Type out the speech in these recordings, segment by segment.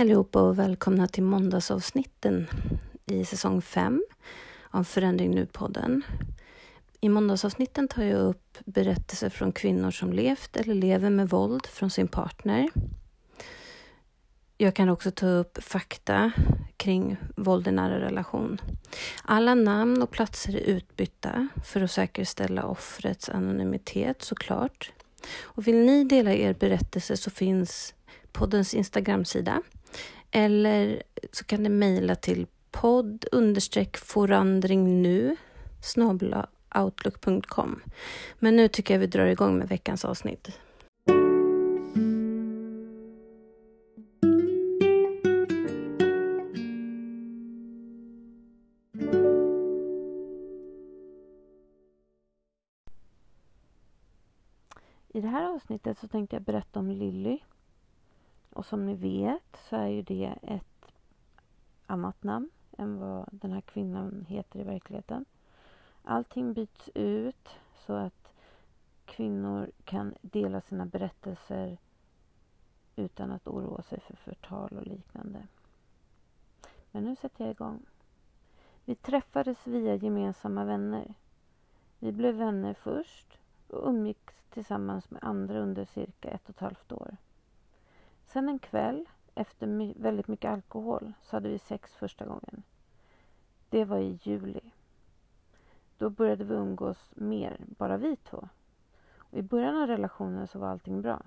allihopa och välkomna till måndagsavsnitten i säsong 5 av Förändring Nu-podden. I måndagsavsnitten tar jag upp berättelser från kvinnor som levt eller lever med våld från sin partner. Jag kan också ta upp fakta kring våld i nära relation. Alla namn och platser är utbytta för att säkerställa offrets anonymitet såklart. Och vill ni dela er berättelse så finns poddens Instagramsida eller så kan ni mejla till podd understreck forandring nu outlook.com. Men nu tycker jag vi drar igång med veckans avsnitt. I det här avsnittet så tänkte jag berätta om Lilly. Och som ni vet så är ju det ett annat namn än vad den här kvinnan heter i verkligheten. Allting byts ut så att kvinnor kan dela sina berättelser utan att oroa sig för förtal och liknande. Men nu sätter jag igång. Vi träffades via gemensamma vänner. Vi blev vänner först och umgicks tillsammans med andra under cirka ett och ett halvt år. Sen en kväll, efter my väldigt mycket alkohol, så hade vi sex första gången. Det var i juli. Då började vi umgås mer, bara vi två. Och I början av relationen så var allting bra.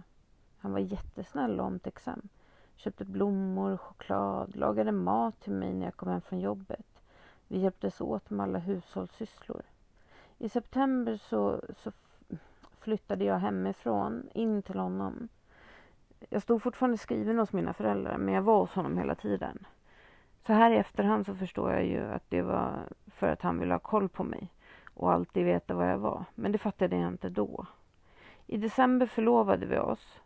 Han var jättesnäll och omtänksam. Köpte blommor, choklad, lagade mat till mig när jag kom hem från jobbet. Vi hjälptes åt med alla hushållssysslor. I september så, så flyttade jag hemifrån in till honom. Jag stod fortfarande skriven hos mina föräldrar men jag var hos honom hela tiden. Så här i efterhand så förstår jag ju att det var för att han ville ha koll på mig och alltid veta var jag var. Men det fattade jag inte då. I december förlovade vi oss.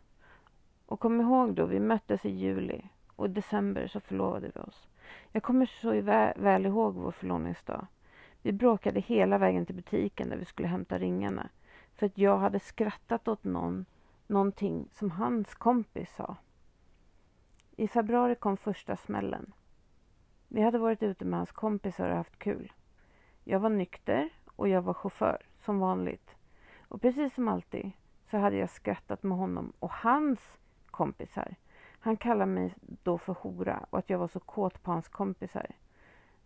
Och kom ihåg då, vi möttes i juli och i december så förlovade vi oss. Jag kommer så väl ihåg vår förlovningsdag. Vi bråkade hela vägen till butiken där vi skulle hämta ringarna. För att jag hade skrattat åt någon, någonting som hans kompis sa. I februari kom första smällen. Vi hade varit ute med hans kompisar och haft kul. Jag var nykter och jag var chaufför, som vanligt. Och precis som alltid så hade jag skrattat med honom och hans kompisar. Han kallade mig då för hora och att jag var så kåt på hans kompisar.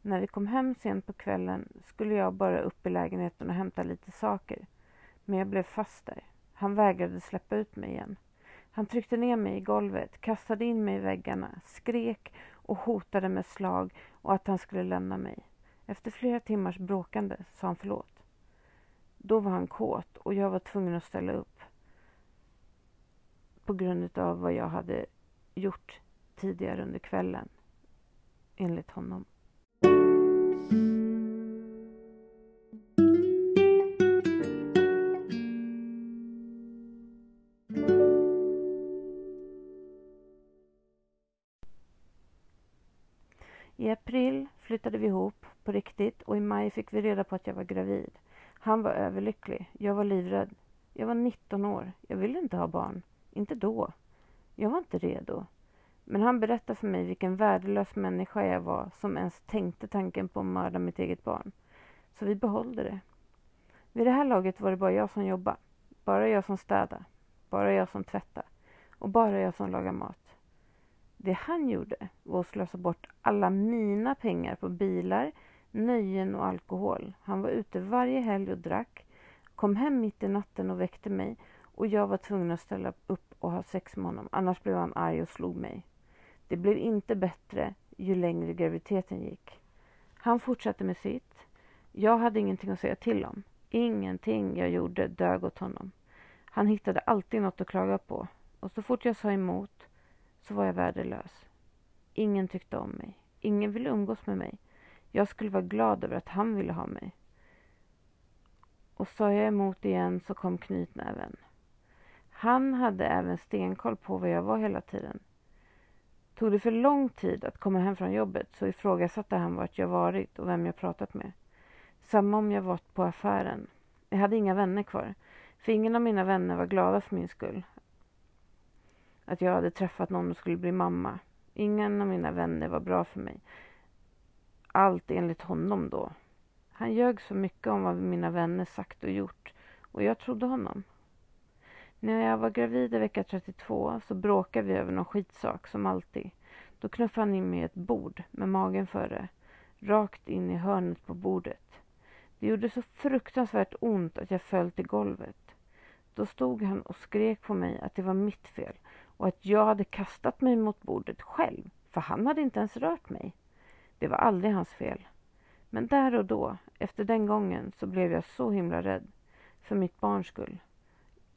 När vi kom hem sent på kvällen skulle jag bara upp i lägenheten och hämta lite saker. Men jag blev fast där. Han vägrade släppa ut mig igen. Han tryckte ner mig i golvet, kastade in mig i väggarna, skrek och hotade med slag och att han skulle lämna mig. Efter flera timmars bråkande sa han förlåt. Då var han kåt och jag var tvungen att ställa upp på grund av vad jag hade gjort tidigare under kvällen, enligt honom. I april flyttade vi ihop på riktigt och i maj fick vi reda på att jag var gravid. Han var överlycklig. Jag var livrädd. Jag var 19 år. Jag ville inte ha barn. Inte då. Jag var inte redo. Men han berättade för mig vilken värdelös människa jag var som ens tänkte tanken på att mörda mitt eget barn. Så vi behållde det. Vid det här laget var det bara jag som jobbade. Bara jag som städade. Bara jag som tvättade. Och bara jag som lagade mat. Det han gjorde var att slösa bort alla mina pengar på bilar, nöjen och alkohol. Han var ute varje helg och drack, kom hem mitt i natten och väckte mig och jag var tvungen att ställa upp och ha sex med honom. Annars blev han arg och slog mig. Det blev inte bättre ju längre graviditeten gick. Han fortsatte med sitt. Jag hade ingenting att säga till om. Ingenting jag gjorde dög åt honom. Han hittade alltid något att klaga på. Och så fort jag sa emot så var jag värdelös. Ingen tyckte om mig. Ingen ville umgås med mig. Jag skulle vara glad över att han ville ha mig. Och sa jag emot igen så kom knytnäven. Han hade även stenkoll på var jag var hela tiden. Tog det för lång tid att komma hem från jobbet så ifrågasatte han vart jag varit och vem jag pratat med. Samma om jag varit på affären. Jag hade inga vänner kvar. För ingen av mina vänner var glada för min skull att jag hade träffat någon och skulle bli mamma. Ingen av mina vänner var bra för mig. Allt enligt honom då. Han ljög så mycket om vad mina vänner sagt och gjort och jag trodde honom. När jag var gravid i vecka 32 så bråkade vi över någon skitsak som alltid. Då knuffade han in mig i ett bord med magen före, rakt in i hörnet på bordet. Det gjorde så fruktansvärt ont att jag föll till golvet. Då stod han och skrek på mig att det var mitt fel och att jag hade kastat mig mot bordet själv, för han hade inte ens rört mig. Det var aldrig hans fel. Men där och då, efter den gången, så blev jag så himla rädd. För mitt barns skull.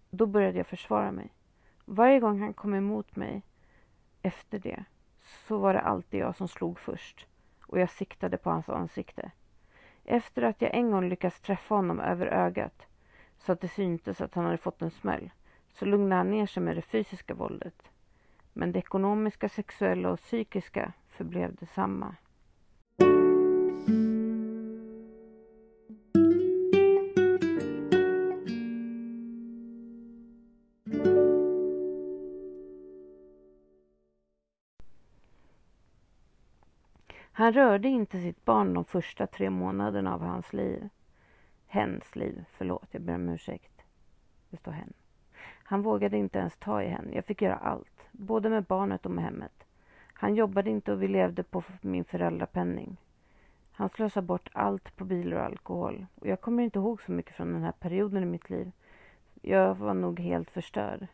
Då började jag försvara mig. Varje gång han kom emot mig efter det så var det alltid jag som slog först och jag siktade på hans ansikte. Efter att jag en gång lyckats träffa honom över ögat så att det syntes att han hade fått en smäll så lugnade han ner sig med det fysiska våldet. Men det ekonomiska, sexuella och psykiska förblev detsamma. Han rörde inte sitt barn de första tre månaderna av hans liv. Hens liv, förlåt, jag ber om ursäkt. Det står hen. Han vågade inte ens ta i henne. Jag fick göra allt, både med barnet och med hemmet. Han jobbade inte och vi levde på min föräldrapenning. Han slösade bort allt på bilar och alkohol. Och jag kommer inte ihåg så mycket från den här perioden i mitt liv. Jag var nog helt förstörd.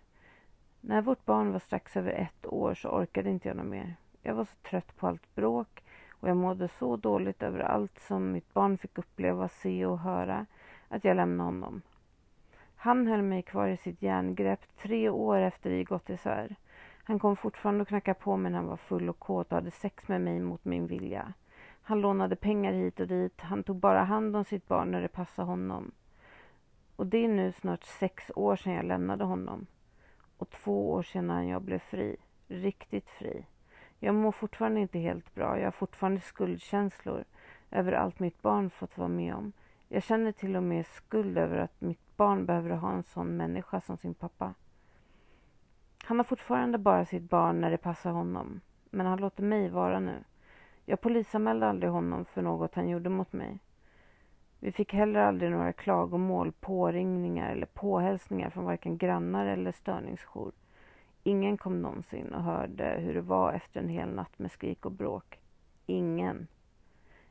När vårt barn var strax över ett år så orkade inte jag något mer. Jag var så trött på allt bråk och jag mådde så dåligt över allt som mitt barn fick uppleva, se och höra att jag lämnade honom. Han höll mig kvar i sitt järngrepp tre år efter vi gått isär. Han kom fortfarande och knackade på mig när han var full och kåt och hade sex med mig mot min vilja. Han lånade pengar hit och dit. Han tog bara hand om sitt barn när det passade honom. Och det är nu snart sex år sedan jag lämnade honom. Och två år sedan jag blev fri. Riktigt fri. Jag mår fortfarande inte helt bra. Jag har fortfarande skuldkänslor över allt mitt barn fått vara med om. Jag känner till och med skuld över att mitt barn behöver ha en sån människa som sin pappa. Han har fortfarande bara sitt barn när det passar honom. Men han låter mig vara nu. Jag polisanmälde aldrig honom för något han gjorde mot mig. Vi fick heller aldrig några klagomål, påringningar eller påhälsningar från varken grannar eller störningsjour. Ingen kom någonsin och hörde hur det var efter en hel natt med skrik och bråk. Ingen.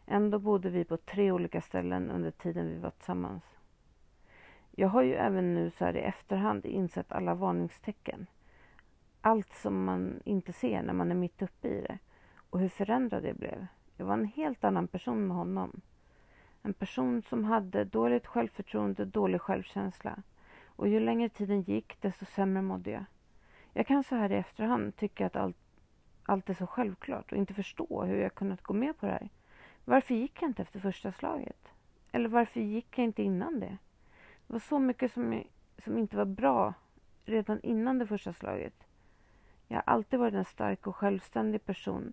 Ändå bodde vi på tre olika ställen under tiden vi var tillsammans. Jag har ju även nu så här i efterhand insett alla varningstecken. Allt som man inte ser när man är mitt uppe i det. Och hur förändrad jag blev. Jag var en helt annan person med honom. En person som hade dåligt självförtroende, dålig självkänsla. Och ju längre tiden gick, desto sämre mådde jag. Jag kan så här i efterhand tycka att allt, allt är så självklart och inte förstå hur jag kunnat gå med på det här. Varför gick jag inte efter första slaget? Eller varför gick jag inte innan det? Det var så mycket som, som inte var bra redan innan det första slaget. Jag har alltid varit en stark och självständig person.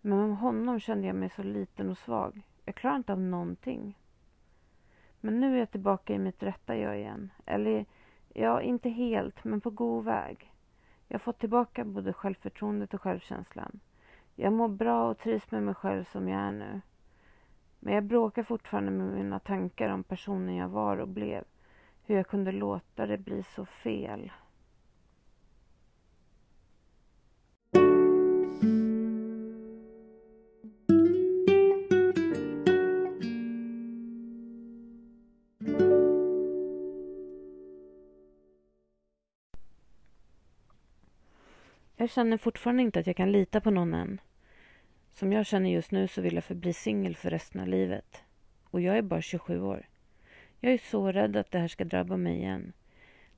Men med honom kände jag mig så liten och svag. Jag klarar inte av någonting. Men nu är jag tillbaka i mitt rätta jag igen. Eller, ja, inte helt, men på god väg. Jag har fått tillbaka både självförtroendet och självkänslan. Jag mår bra och trivs med mig själv som jag är nu. Men jag bråkar fortfarande med mina tankar om personen jag var och blev. Hur jag kunde låta det bli så fel. Jag känner fortfarande inte att jag kan lita på någon än. Som jag känner just nu så vill jag förbli singel för resten av livet. Och jag är bara 27 år. Jag är så rädd att det här ska drabba mig igen.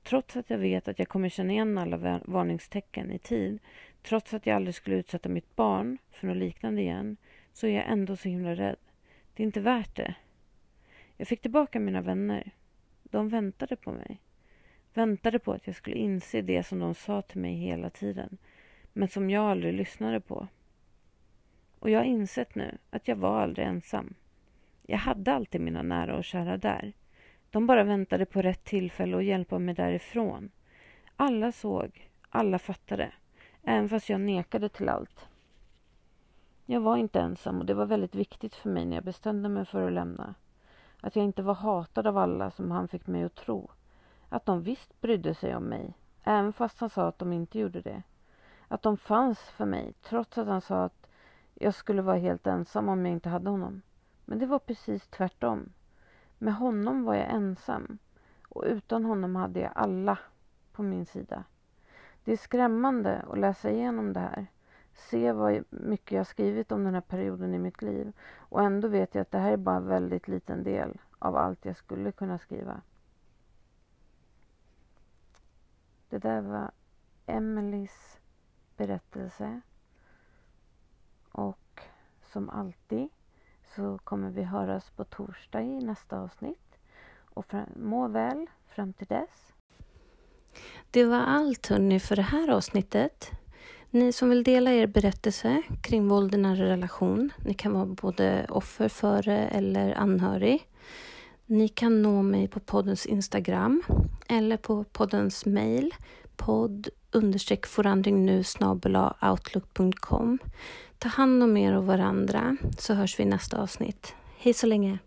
Trots att jag vet att jag kommer känna igen alla varningstecken i tid, trots att jag aldrig skulle utsätta mitt barn för något liknande igen, så är jag ändå så himla rädd. Det är inte värt det. Jag fick tillbaka mina vänner. De väntade på mig. Väntade på att jag skulle inse det som de sa till mig hela tiden, men som jag aldrig lyssnade på. Och jag har insett nu att jag var aldrig ensam. Jag hade alltid mina nära och kära där. De bara väntade på rätt tillfälle att hjälpa mig därifrån. Alla såg, alla fattade, även fast jag nekade till allt. Jag var inte ensam och det var väldigt viktigt för mig när jag bestämde mig för att lämna. Att jag inte var hatad av alla som han fick mig att tro. Att de visst brydde sig om mig, även fast han sa att de inte gjorde det. Att de fanns för mig, trots att han sa att jag skulle vara helt ensam om jag inte hade honom. Men det var precis tvärtom. Med honom var jag ensam och utan honom hade jag alla på min sida. Det är skrämmande att läsa igenom det här. Se vad mycket jag skrivit om den här perioden i mitt liv. Och ändå vet jag att det här är bara en väldigt liten del av allt jag skulle kunna skriva. Det där var Emelies berättelse. Och som alltid så kommer vi höras på torsdag i nästa avsnitt. Och må väl fram till dess. Det var allt hörni för det här avsnittet. Ni som vill dela er berättelse kring våld i nära relation, ni kan vara både offer för det eller anhörig. Ni kan nå mig på poddens Instagram eller på poddens mail podd understreck forandring nu outlook.com. Ta hand om er och varandra så hörs vi i nästa avsnitt. Hej så länge!